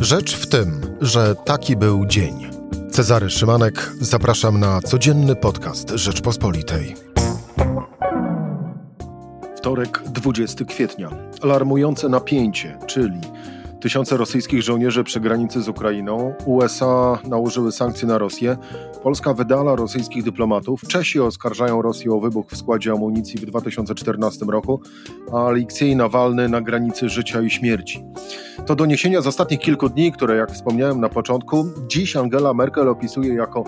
Rzecz w tym, że taki był dzień. Cezary Szymanek, zapraszam na codzienny podcast Rzeczpospolitej. Wtorek, 20 kwietnia. Alarmujące napięcie, czyli tysiące rosyjskich żołnierzy przy granicy z Ukrainą, USA nałożyły sankcje na Rosję, Polska wydala rosyjskich dyplomatów, Czesi oskarżają Rosję o wybuch w składzie amunicji w 2014 roku, a Aleksiej Nawalny na granicy życia i śmierci. To doniesienia z ostatnich kilku dni, które, jak wspomniałem na początku, dziś Angela Merkel opisuje jako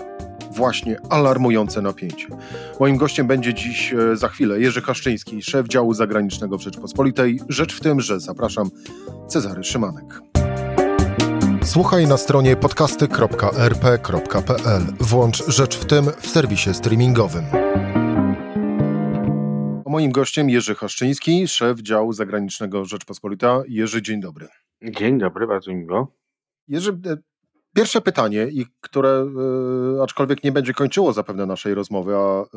właśnie alarmujące napięcie. Moim gościem będzie dziś e, za chwilę Jerzy Kaszczyński, szef działu zagranicznego w Rzeczpospolitej. Rzecz w tym, że zapraszam Cezary Szymanek. Słuchaj na stronie podcasty.rp.pl. Włącz Rzecz w tym w serwisie streamingowym. Moim gościem Jerzy Haszczyński, szef działu zagranicznego Rzeczpospolita. Jerzy, dzień dobry. Dzień dobry, bardzo miło. Jerzy, e, pierwsze pytanie, i które y, aczkolwiek nie będzie kończyło zapewne naszej rozmowy, a y,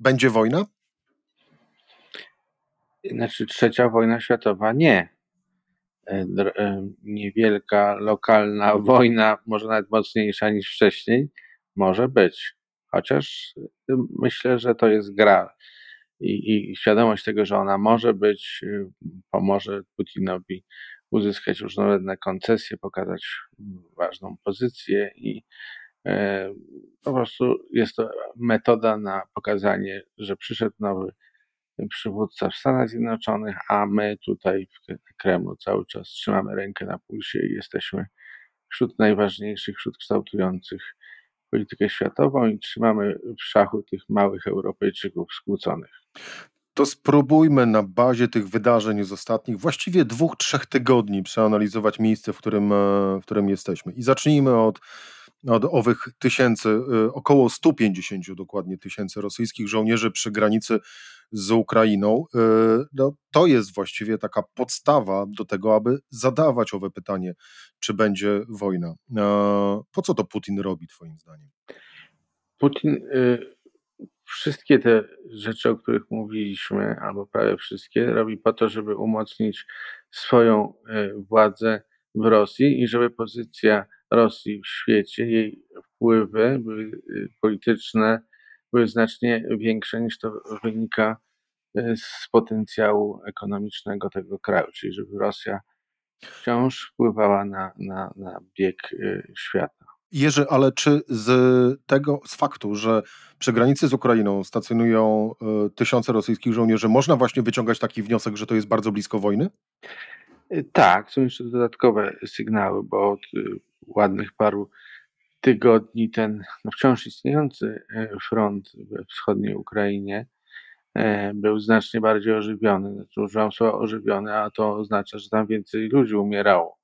będzie wojna? Znaczy trzecia wojna światowa nie. Niewielka, lokalna wojna, może nawet mocniejsza niż wcześniej, może być. Chociaż myślę, że to jest gra. I, i świadomość tego, że ona może być, pomoże Putinowi uzyskać różnorodne koncesje, pokazać ważną pozycję i e, po prostu jest to metoda na pokazanie, że przyszedł nowy przywódca w Stanach Zjednoczonych, a my tutaj w Kremlu cały czas trzymamy rękę na pulsie i jesteśmy wśród najważniejszych, wśród kształtujących politykę światową i trzymamy w szachu tych małych Europejczyków skłóconych to spróbujmy na bazie tych wydarzeń z ostatnich właściwie dwóch, trzech tygodni przeanalizować miejsce, w którym, e, w którym jesteśmy. I zacznijmy od, od owych tysięcy, e, około 150 dokładnie tysięcy rosyjskich żołnierzy przy granicy z Ukrainą. E, no, to jest właściwie taka podstawa do tego, aby zadawać owe pytanie, czy będzie wojna. Po co to Putin robi, Twoim zdaniem? Putin. Y wszystkie te rzeczy, o których mówiliśmy, albo prawie wszystkie, robi po to, żeby umocnić swoją e, władzę w Rosji i żeby pozycja Rosji w świecie, jej wpływy były e, polityczne były znacznie większe niż to wynika e, z potencjału ekonomicznego tego kraju, czyli żeby Rosja wciąż wpływała na, na, na bieg świata. Jerzy, ale czy z tego, z faktu, że przy granicy z Ukrainą stacjonują y, tysiące rosyjskich żołnierzy, można właśnie wyciągać taki wniosek, że to jest bardzo blisko wojny? Y, tak, są jeszcze dodatkowe sygnały, bo od y, ładnych paru tygodni ten no wciąż istniejący front we wschodniej Ukrainie był znacznie bardziej ożywiony. Znaczy, używam słowa ożywiony, a to oznacza, że tam więcej ludzi umierało.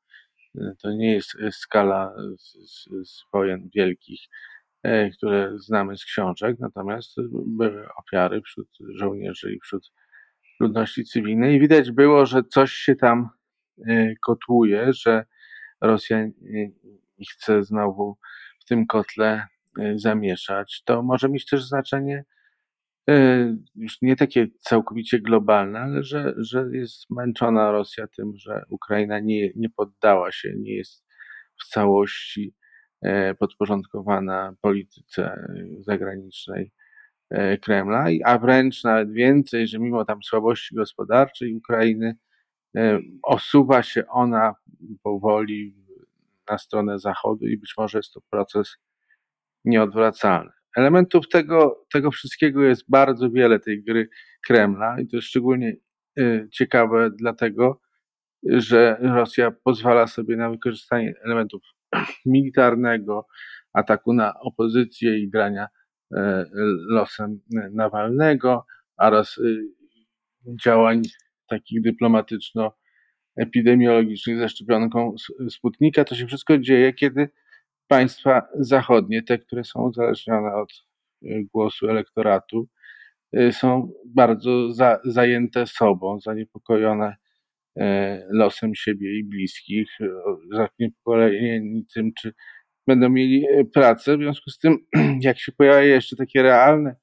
To nie jest skala z, z, z wojen wielkich, e, które znamy z książek, natomiast były ofiary wśród żołnierzy i wśród ludności cywilnej. Widać było, że coś się tam e, kotłuje, że Rosja chce znowu w tym kotle e, zamieszać. To może mieć też znaczenie E, już nie takie całkowicie globalne, ale że, że jest zmęczona Rosja tym, że Ukraina nie, nie poddała się, nie jest w całości e, podporządkowana polityce zagranicznej e, Kremla, a wręcz nawet więcej, że mimo tam słabości gospodarczej Ukrainy osuwa się ona powoli na stronę Zachodu i być może jest to proces nieodwracalny. Elementów tego, tego wszystkiego jest bardzo wiele tej gry Kremla i to jest szczególnie y, ciekawe dlatego, że Rosja pozwala sobie na wykorzystanie elementów militarnego, ataku na opozycję i grania e, losem Nawalnego oraz y, działań takich dyplomatyczno-epidemiologicznych ze szczepionką Sputnika. To się wszystko dzieje, kiedy państwa zachodnie, te, które są uzależnione od y, głosu elektoratu, y, są bardzo za, zajęte sobą, zaniepokojone y, losem siebie i bliskich, zaniepokojeni tym, czy będą mieli pracę. W związku z tym, jak się pojawia jeszcze takie realne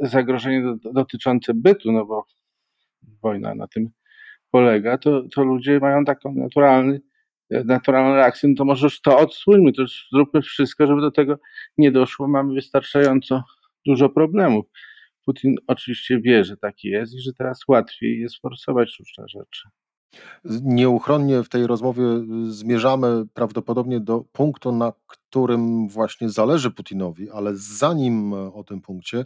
zagrożenie dotyczące bytu, no bo wojna na tym polega, to, to ludzie mają taki naturalny naturalną reakcję, no to może już to odsłójmy, to już zróbmy wszystko, żeby do tego nie doszło. Mamy wystarczająco dużo problemów. Putin oczywiście wie, że taki jest i że teraz łatwiej jest forsować różne rzeczy. Nieuchronnie w tej rozmowie zmierzamy prawdopodobnie do punktu, na którym właśnie zależy Putinowi, ale zanim o tym punkcie,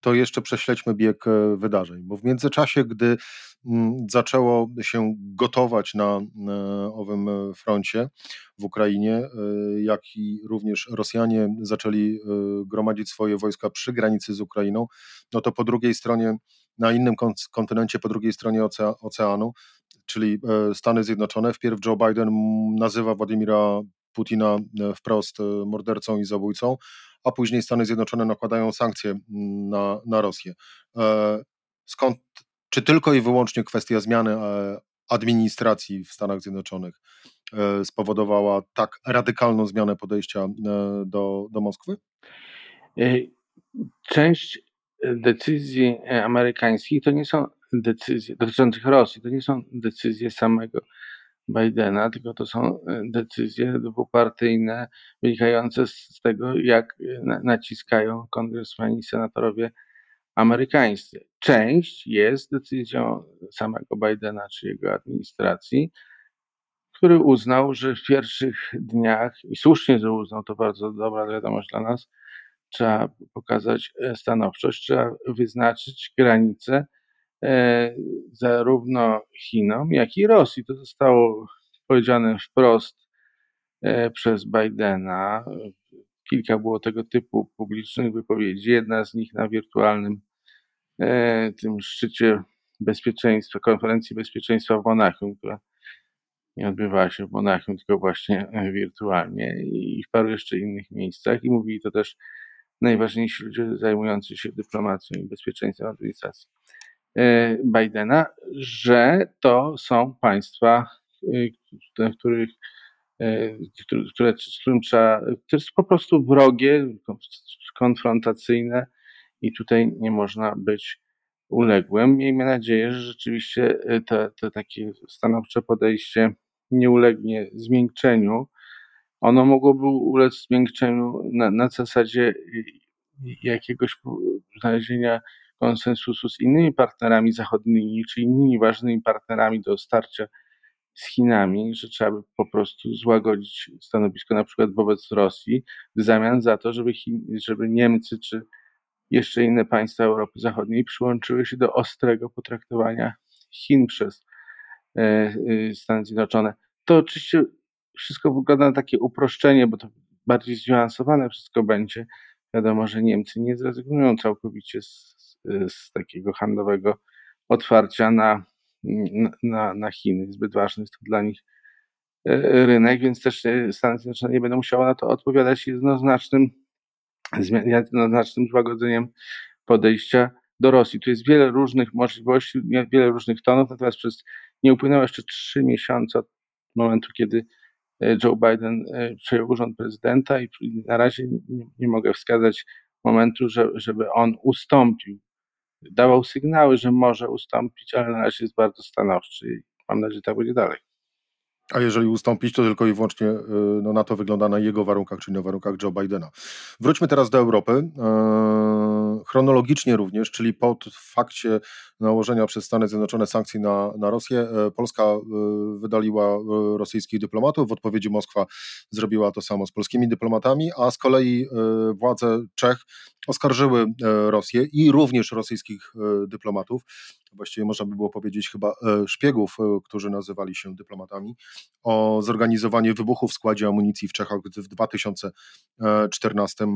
to jeszcze prześledźmy bieg e, wydarzeń, bo w międzyczasie, gdy mm, zaczęło się gotować na owym froncie w Ukrainie, e, jak i również Rosjanie zaczęli e, gromadzić swoje wojska przy granicy z Ukrainą, no to po drugiej stronie, na innym kontynencie, po drugiej stronie oceanu, czyli Stany Zjednoczone, wpierw Joe Biden nazywa Władimira Putina wprost mordercą i zabójcą, a później Stany Zjednoczone nakładają sankcje na, na Rosję. E, skąd, czy tylko i wyłącznie kwestia zmiany e, administracji w Stanach Zjednoczonych e, spowodowała tak radykalną zmianę podejścia do, do Moskwy? Część decyzji amerykańskich to nie są decyzje dotyczących Rosji, to nie są decyzje samego Bidena, tylko to są e, decyzje dwupartyjne wynikające z tego, jak e, naciskają kongresmeni i senatorowie amerykańscy. Część jest decyzją samego Bidena czy jego administracji, który uznał, że w pierwszych dniach, i słusznie, że uznał, to bardzo dobra wiadomość dla nas, trzeba pokazać e, stanowczość, trzeba wyznaczyć granice zarówno Chinom, jak i Rosji. To zostało powiedziane wprost e, przez Bidena. Kilka było tego typu publicznych wypowiedzi. Jedna z nich na wirtualnym e, tym szczycie bezpieczeństwa, konferencji bezpieczeństwa w Monachium, która nie odbywała się w Monachium, tylko właśnie wirtualnie i w paru jeszcze innych miejscach. I mówili to też najważniejsi ludzie zajmujący się dyplomacją i bezpieczeństwem administracji. E, Bidena, że to są państwa, e, których, e, które, z którym trzeba, to jest po prostu wrogie, konfrontacyjne i tutaj nie można być uległym. Miejmy nadzieję, że rzeczywiście to, to takie stanowcze podejście nie ulegnie zmiękczeniu. Ono mogłoby ulec zmiękczeniu na, na zasadzie jakiegoś znalezienia konsensusu z innymi partnerami zachodnimi, czy innymi ważnymi partnerami do starcia z Chinami, że trzeba by po prostu złagodzić stanowisko na przykład wobec Rosji, w zamian za to, żeby, Chin, żeby Niemcy czy jeszcze inne państwa Europy Zachodniej przyłączyły się do ostrego potraktowania Chin przez e, e, Stany Zjednoczone. To oczywiście wszystko wygląda na takie uproszczenie, bo to bardziej zniuansowane wszystko będzie. Wiadomo, że Niemcy nie zrezygnują całkowicie z z takiego handlowego otwarcia na, na, na Chiny. Zbyt ważny jest to dla nich e, rynek, więc też e, Stany Zjednoczone nie będą musiały na to odpowiadać jednoznacznym, jednoznacznym złagodzeniem podejścia do Rosji. Tu jest wiele różnych możliwości, wiele różnych tonów, natomiast przez nie upłynęło jeszcze trzy miesiące od momentu, kiedy e, Joe Biden przejął urząd prezydenta i na razie nie, mogę wskazać momentu, że, żeby on ustąpił dawał sygnały, że może ustąpić, ale na razie jest bardzo stanowczy i mam nadzieję, że tak będzie dalej. A jeżeli ustąpić, to tylko i wyłącznie y, no, na to wygląda na jego warunkach, czyli na warunkach Joe Bidena. Wróćmy teraz do Europy. E, chronologicznie również, czyli po fakcie nałożenia przez Stany Zjednoczone sankcji na, na Rosję, e, Polska wydaliła rosyjskich dyplomatów. W odpowiedzi Moskwa zrobiła to samo z polskimi dyplomatami, a z kolei władze Czech oskarżyły Rosję i również rosyjskich dyplomatów właściwie można by było powiedzieć chyba e, szpiegów, e, którzy nazywali się dyplomatami, o zorganizowanie wybuchu w składzie amunicji w Czechach w 2014 e,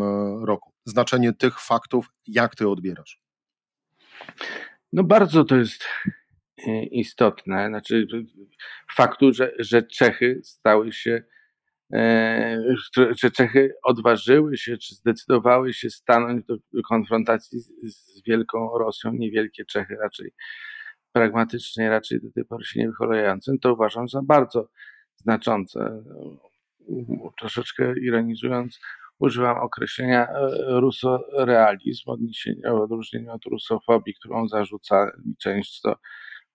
roku. Znaczenie tych faktów, jak ty odbierasz? No bardzo to jest istotne. Znaczy faktu, że, że Czechy stały się że Czechy odważyły się, czy zdecydowały się stanąć do konfrontacji z, Wielką Rosją, niewielkie Czechy raczej pragmatycznie, raczej do tej pory się nie wychylającym, to uważam za bardzo znaczące. Troszeczkę ironizując, używam określenia e, rusorealizm w odróżnieniu od rusofobii, którą zarzuca często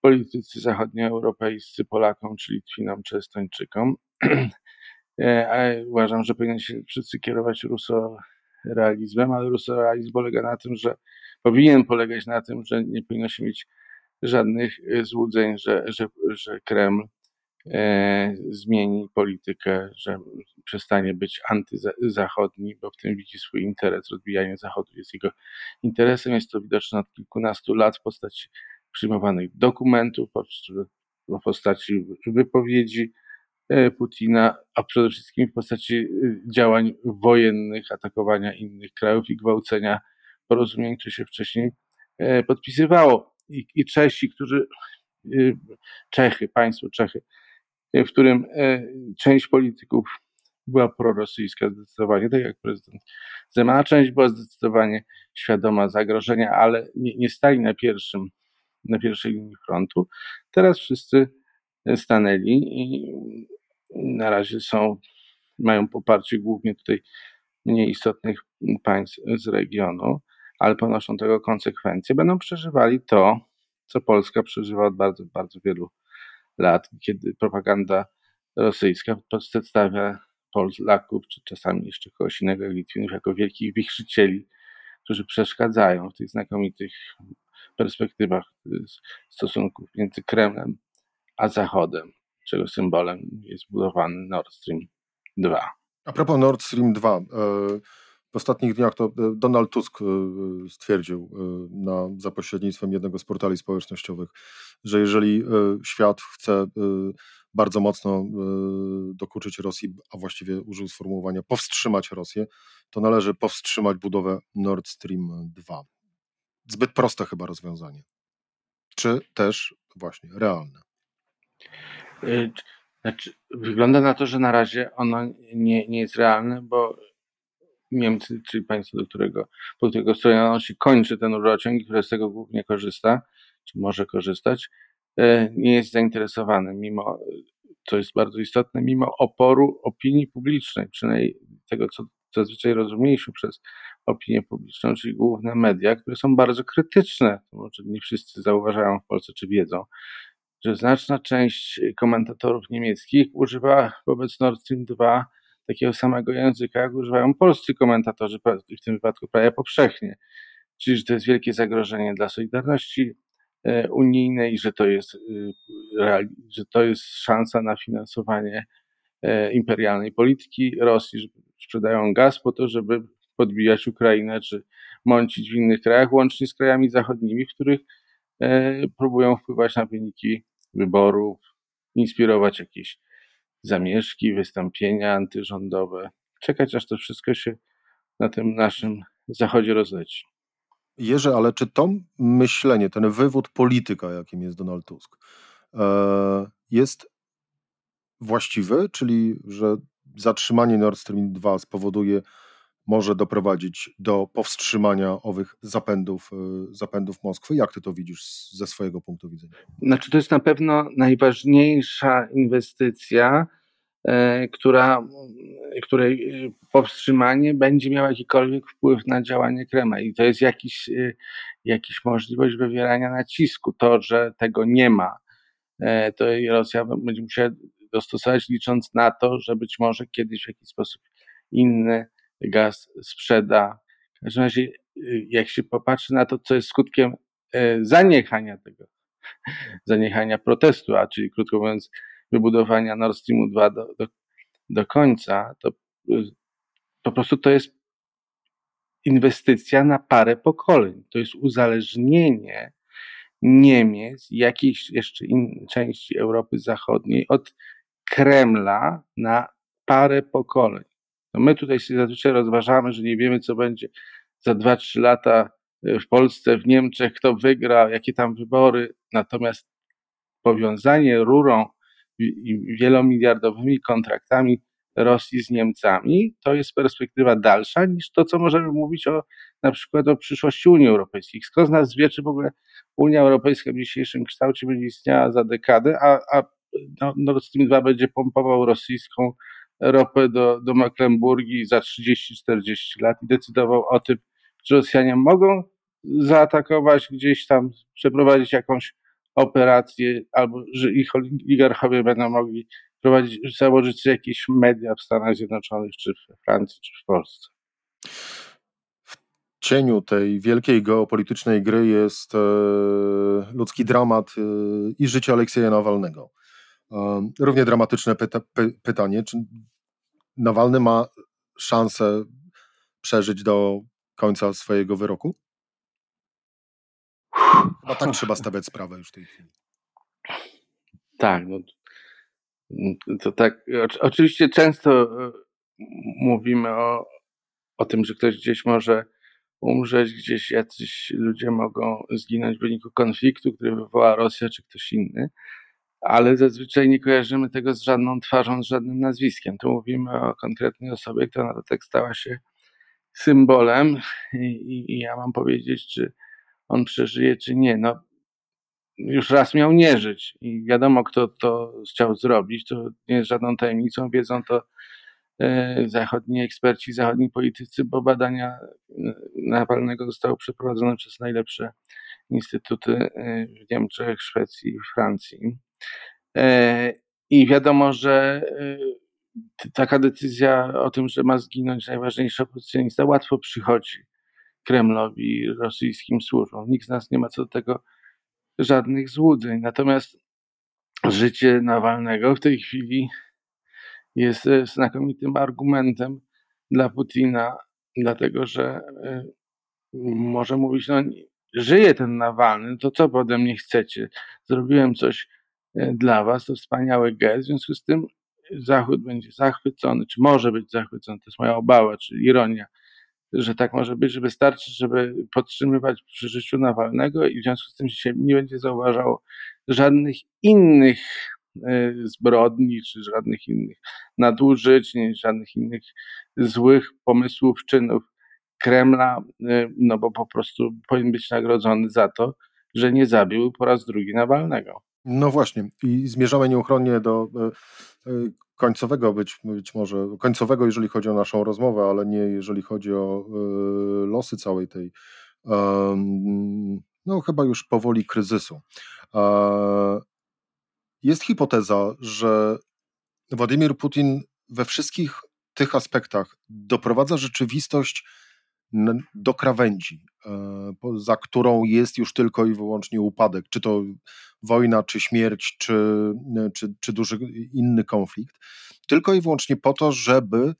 politycy zachodnioeuropejscy Polakom czy Litwinom czy Estończykom. E, uważam, że powinien się wszyscy kierować rusorealizmem, ale rusorealizm polega na tym, że powinien polegać na tym, że nie powinno się mieć żadnych złudzeń, że, że, że Kreml e, zmieni politykę, że przestanie być antyzachodni, bo w tym widzi swój interes. Rozbijanie Zachodu jest jego interesem. Jest to widoczne od kilkunastu lat w postaci przyjmowanych dokumentów, w postaci wypowiedzi e, Putina, a przede wszystkim w postaci e, działań wojennych, atakowania innych krajów i gwałcenia porozumień, które się wcześniej e, podpisywało. I, i Czesi, którzy, Czechy, państwo Czechy, w którym część polityków była prorosyjska zdecydowanie, tak jak prezydent Zemana. Część była zdecydowanie świadoma zagrożenia, ale nie, nie stali na pierwszym, na pierwszej linii frontu. Teraz wszyscy stanęli i na razie są, mają poparcie głównie tutaj mniej istotnych państw z regionu, ale ponoszą tego konsekwencje. Będą przeżywali to, co Polska przeżywa od bardzo, bardzo wielu lat, kiedy propaganda rosyjska przedstawia Polaków, czy czasami jeszcze kogoś innego Litwinów, jako wielkich wichrzycieli, którzy przeszkadzają w tych znakomitych perspektywach y, stosunków między Kremlem a Zachodem, czego symbolem jest budowany Nord Stream 2. A propos Nord Stream 2, w ostatnich dniach to e, Donald Tusk e, stwierdził e, na, za pośrednictwem jednego z portali społecznościowych, że jeżeli świat chce bardzo mocno dokuczyć Rosji, a właściwie użył sformułowania powstrzymać Rosję, to należy powstrzymać budowę Nord Stream 2. Zbyt proste chyba rozwiązanie. Czy też właśnie realne? Znaczy, wygląda na to, że na razie ono nie, nie jest realne, bo Niemcy, czyli państwo, do którego, po którego stronie on się kończy ten rurociąg, które z tego głównie korzysta, czy może korzystać, e, nie jest zainteresowany, mimo, co jest bardzo istotne, mimo oporu opinii publicznej, przynajmniej tego, co zazwyczaj rozumieliśmy przez opinię publiczną, czyli główne media, które są bardzo krytyczne. Może nie wszyscy zauważają w Polsce, czy wiedzą, że znaczna część komentatorów niemieckich używa wobec Nord Stream 2 takiego samego języka, jak używają polscy komentatorzy, w tym wypadku prawie powszechnie. Czyli, że to jest wielkie zagrożenie dla solidarności e, unijnej, że to jest, y, że to jest szansa na finansowanie e, imperialnej polityki Rosji, że sprzedają gaz po to, żeby podbijać Ukrainę czy mącić w innych krajach, łącznie z krajami zachodnimi, w których e, próbują wpływać na wyniki wyborów, inspirować jakieś zamieszki, wystąpienia antyrządowe. Czekać, aż to wszystko się na tym naszym zachodzie rozleci. Jerzy, ale czy to myślenie, ten wywód polityka, jakim jest Donald Tusk, e, jest właściwy, czyli że zatrzymanie Nord Stream 2 spowoduje, może doprowadzić do powstrzymania owych zapędów, e, zapędów Moskwy? Jak ty to widzisz ze swojego punktu widzenia? Znaczy, to jest na pewno najważniejsza inwestycja, e, która, której e, powstrzymanie będzie miało jakikolwiek wpływ na działanie Kremla. I to jest jakiś, jakiś możliwość wywierania nacisku. To, że tego nie ma, to Rosja będzie musiała dostosować, licząc na to, że być może kiedyś w jakiś sposób inny gaz sprzeda. W każdym razie, y, jak się popatrzy na to, co jest skutkiem e, zaniechania tego, zaniechania protestu, a czyli krótko mówiąc, wybudowania Nord Streamu 2 do, do, do końca, to y, po prostu to jest inwestycja na parę pokoleń. To jest uzależnienie Niemiec jakiejś jeszcze innej części Europy Zachodniej od Kremla na parę pokoleń. No my tutaj się zazwyczaj rozważamy, że nie wiemy, co będzie za 2-3 lata e, w Polsce, w Niemczech, kto wygra, jakie tam wybory. Natomiast powiązanie rurą i wielomiliardowymi kontraktami Rosji z Niemcami, to jest perspektywa dalsza niż to, co możemy mówić o na przykład o przyszłości Unii Europejskiej. Kto z nas wie, czy w ogóle Unia Europejska w dzisiejszym kształcie będzie istniała za dekadę, a, a no, Nord Stream 2 będzie pompował rosyjską ropę do, do Mecklenburgii za 30-40 lat i decydował o tym, że Rosjanie mogą zaatakować gdzieś tam, przeprowadzić jakąś operacje, albo że ich oligarchowie będą mogli prowadzić, założyć jakieś media w Stanach Zjednoczonych, czy we Francji, czy w Polsce. W cieniu tej wielkiej geopolitycznej gry jest e, ludzki dramat e, i życie Aleksieja Nawalnego. Równie dramatyczne pyta, py, pytanie, czy Nawalny ma szansę przeżyć do końca swojego wyroku? Chyba tak trzeba stawiać sprawę już w tej chwili. Tak, no, to tak. Oczywiście często e, mówimy o, o tym, że ktoś gdzieś może umrzeć, gdzieś jacyś ludzie mogą zginąć w wyniku konfliktu, który wywoła Rosja czy ktoś inny, ale zazwyczaj nie kojarzymy tego z żadną twarzą, z żadnym nazwiskiem. Tu mówimy o konkretnej osobie, która na dodatek stała się symbolem i, i ja mam powiedzieć, czy on przeżyje, czy nie. No, już raz miał nie żyć i wiadomo, kto to chciał zrobić. To nie jest żadną tajemnicą, wiedzą to e, zachodni eksperci, zachodni politycy, bo badania Nawalnego zostały przeprowadzone przez najlepsze instytuty e, w Niemczech, Szwecji i Francji. I wiadomo, że taka decyzja o tym, że ma zginąć najważniejszy opozycjonista, łatwo przychodzi Kremlowi rosyjskim służbom. Nikt z nas nie ma co do tego żadnych złudzeń. Natomiast życie Nawalnego w tej chwili jest e, znakomitym argumentem dla Putina, dlatego że e, może mówić, no żyje ten Nawalny, to co ode mnie chcecie? Zrobiłem coś e, dla was, to wspaniały gest, w związku z tym Zachód będzie zachwycony, czy może być zachwycony, to jest moja obawa, czy ironia, że tak może być, że wystarczy, żeby podtrzymywać przy życiu Nawalnego i w związku z tym się nie będzie zauważało żadnych innych e, zbrodni, czy żadnych innych nadużyć, żadnych innych złych pomysłów, czynów Kremla, e, no bo po prostu powinien być nagrodzony za to, że nie zabił po raz drugi Nawalnego. No właśnie, i zmierzamy nieuchronnie do e, końcowego być, być może, końcowego jeżeli chodzi o naszą rozmowę, ale nie jeżeli chodzi o y, losy całej tej, no chyba już powoli kryzysu. E, jest hipoteza, że Władimir Putin we wszystkich tych aspektach doprowadza rzeczywistość do krawędzi, e, za którą jest już tylko i wyłącznie upadek, czy to wojna, czy śmierć, czy, czy, czy duży inny konflikt, tylko i wyłącznie po to, żeby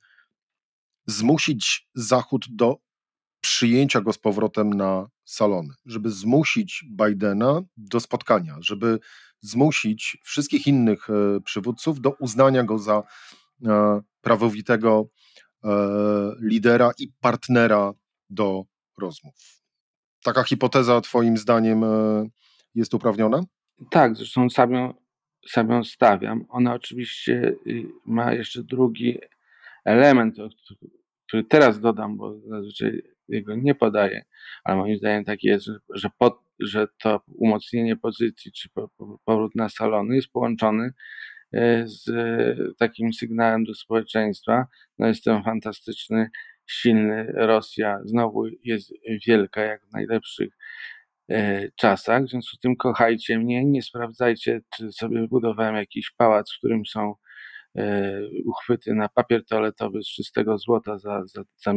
zmusić Zachód do przyjęcia go z powrotem na salony, żeby zmusić Bidena do spotkania, żeby zmusić wszystkich innych e, przywódców do uznania go za e, prawowitego lidera i partnera do rozmów. Taka hipoteza, Twoim zdaniem, e, jest uprawniona? Tak, zresztą sam ją, sam ją stawiam. Ona oczywiście y, ma jeszcze drugi element, który teraz dodam, bo zazwyczaj jego nie podaję, ale moim zdaniem tak jest, że, że, to umocnienie pozycji czy powrót na salony jest połączony e, z takim sygnałem do społeczeństwa. No jest ten fantastyczny silny. Rosja znowu jest wielka, jak w najlepszych e, czasach. W związku z tym kochajcie mnie, nie sprawdzajcie, czy sobie wybudowałem jakiś pałac, w którym są e, uchwyty na papier toaletowy z czystego złota za, za, za,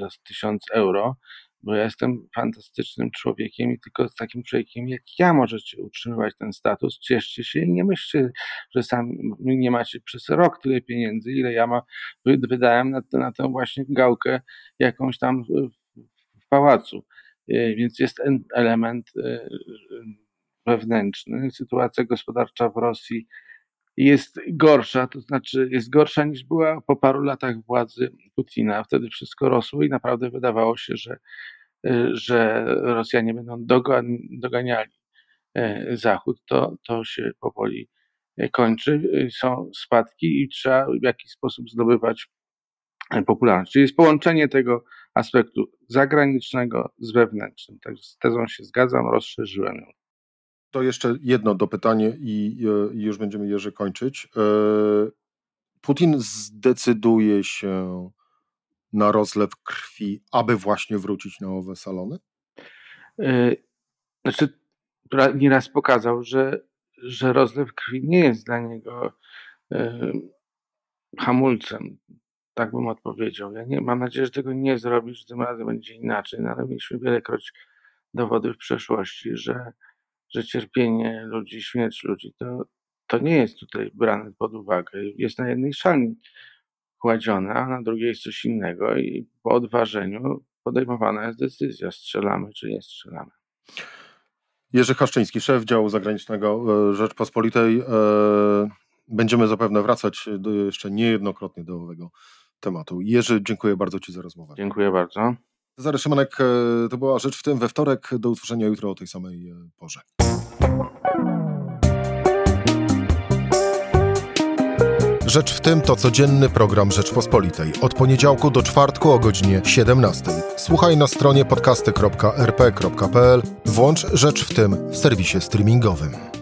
za 1000 euro bo ja jestem fantastycznym człowiekiem i tylko z takim człowiekiem jak ja możecie utrzymywać ten status. Cieszcie się i nie myślcie, że sam nie macie przez rok tyle pieniędzy, ile ja ma, wydałem na, na tę właśnie gałkę jakąś tam w pałacu. E, więc jest element e, wewnętrzny. Sytuacja gospodarcza w Rosji jest gorsza, to znaczy jest gorsza niż była po paru latach władzy Putina. Wtedy wszystko rosło i naprawdę wydawało się, że, e, że Rosjanie będą doganiali e, Zachód. To, to się powoli e, kończy. Są spadki i trzeba w jakiś sposób zdobywać popularność. Czyli jest połączenie tego aspektu zagranicznego z wewnętrznym. Także z tezą się zgadzam, rozszerzyłem ją. To jeszcze jedno dopytanie i, i już będziemy Jerzy kończyć. E, Putin zdecyduje się na rozlew krwi, aby właśnie wrócić na owe salony? E, znaczy, nieraz pokazał, że, że rozlew krwi nie jest dla niego hamulcem. Tak bym odpowiedział. Ja nie, mam nadzieję, że tego nie zrobisz, tym razem będzie inaczej, no ale mieliśmy wielekroć dowody w przeszłości, że, że cierpienie ludzi, śmierć ludzi to, to nie jest tutaj brane pod uwagę. Jest na jednej szali kładzione, a na drugiej jest coś innego i po odważeniu podejmowana jest decyzja, strzelamy czy nie strzelamy. Jerzy Haszczyński, szef działu zagranicznego e, Rzeczpospolitej. E, będziemy zapewne wracać do, jeszcze niejednokrotnie do owego tematu. Jerzy, dziękuję bardzo Ci za rozmowę. Dziękuję bardzo. Cezary Szymanek, e, to była rzecz w tym we wtorek. Do usłyszenia jutro o tej samej porze. Rzecz w tym to codzienny program Rzeczpospolitej. Od poniedziałku do czwartku o godzinie 17. Słuchaj na stronie podcasty.rp.pl. Włącz Rzecz w tym w serwisie streamingowym.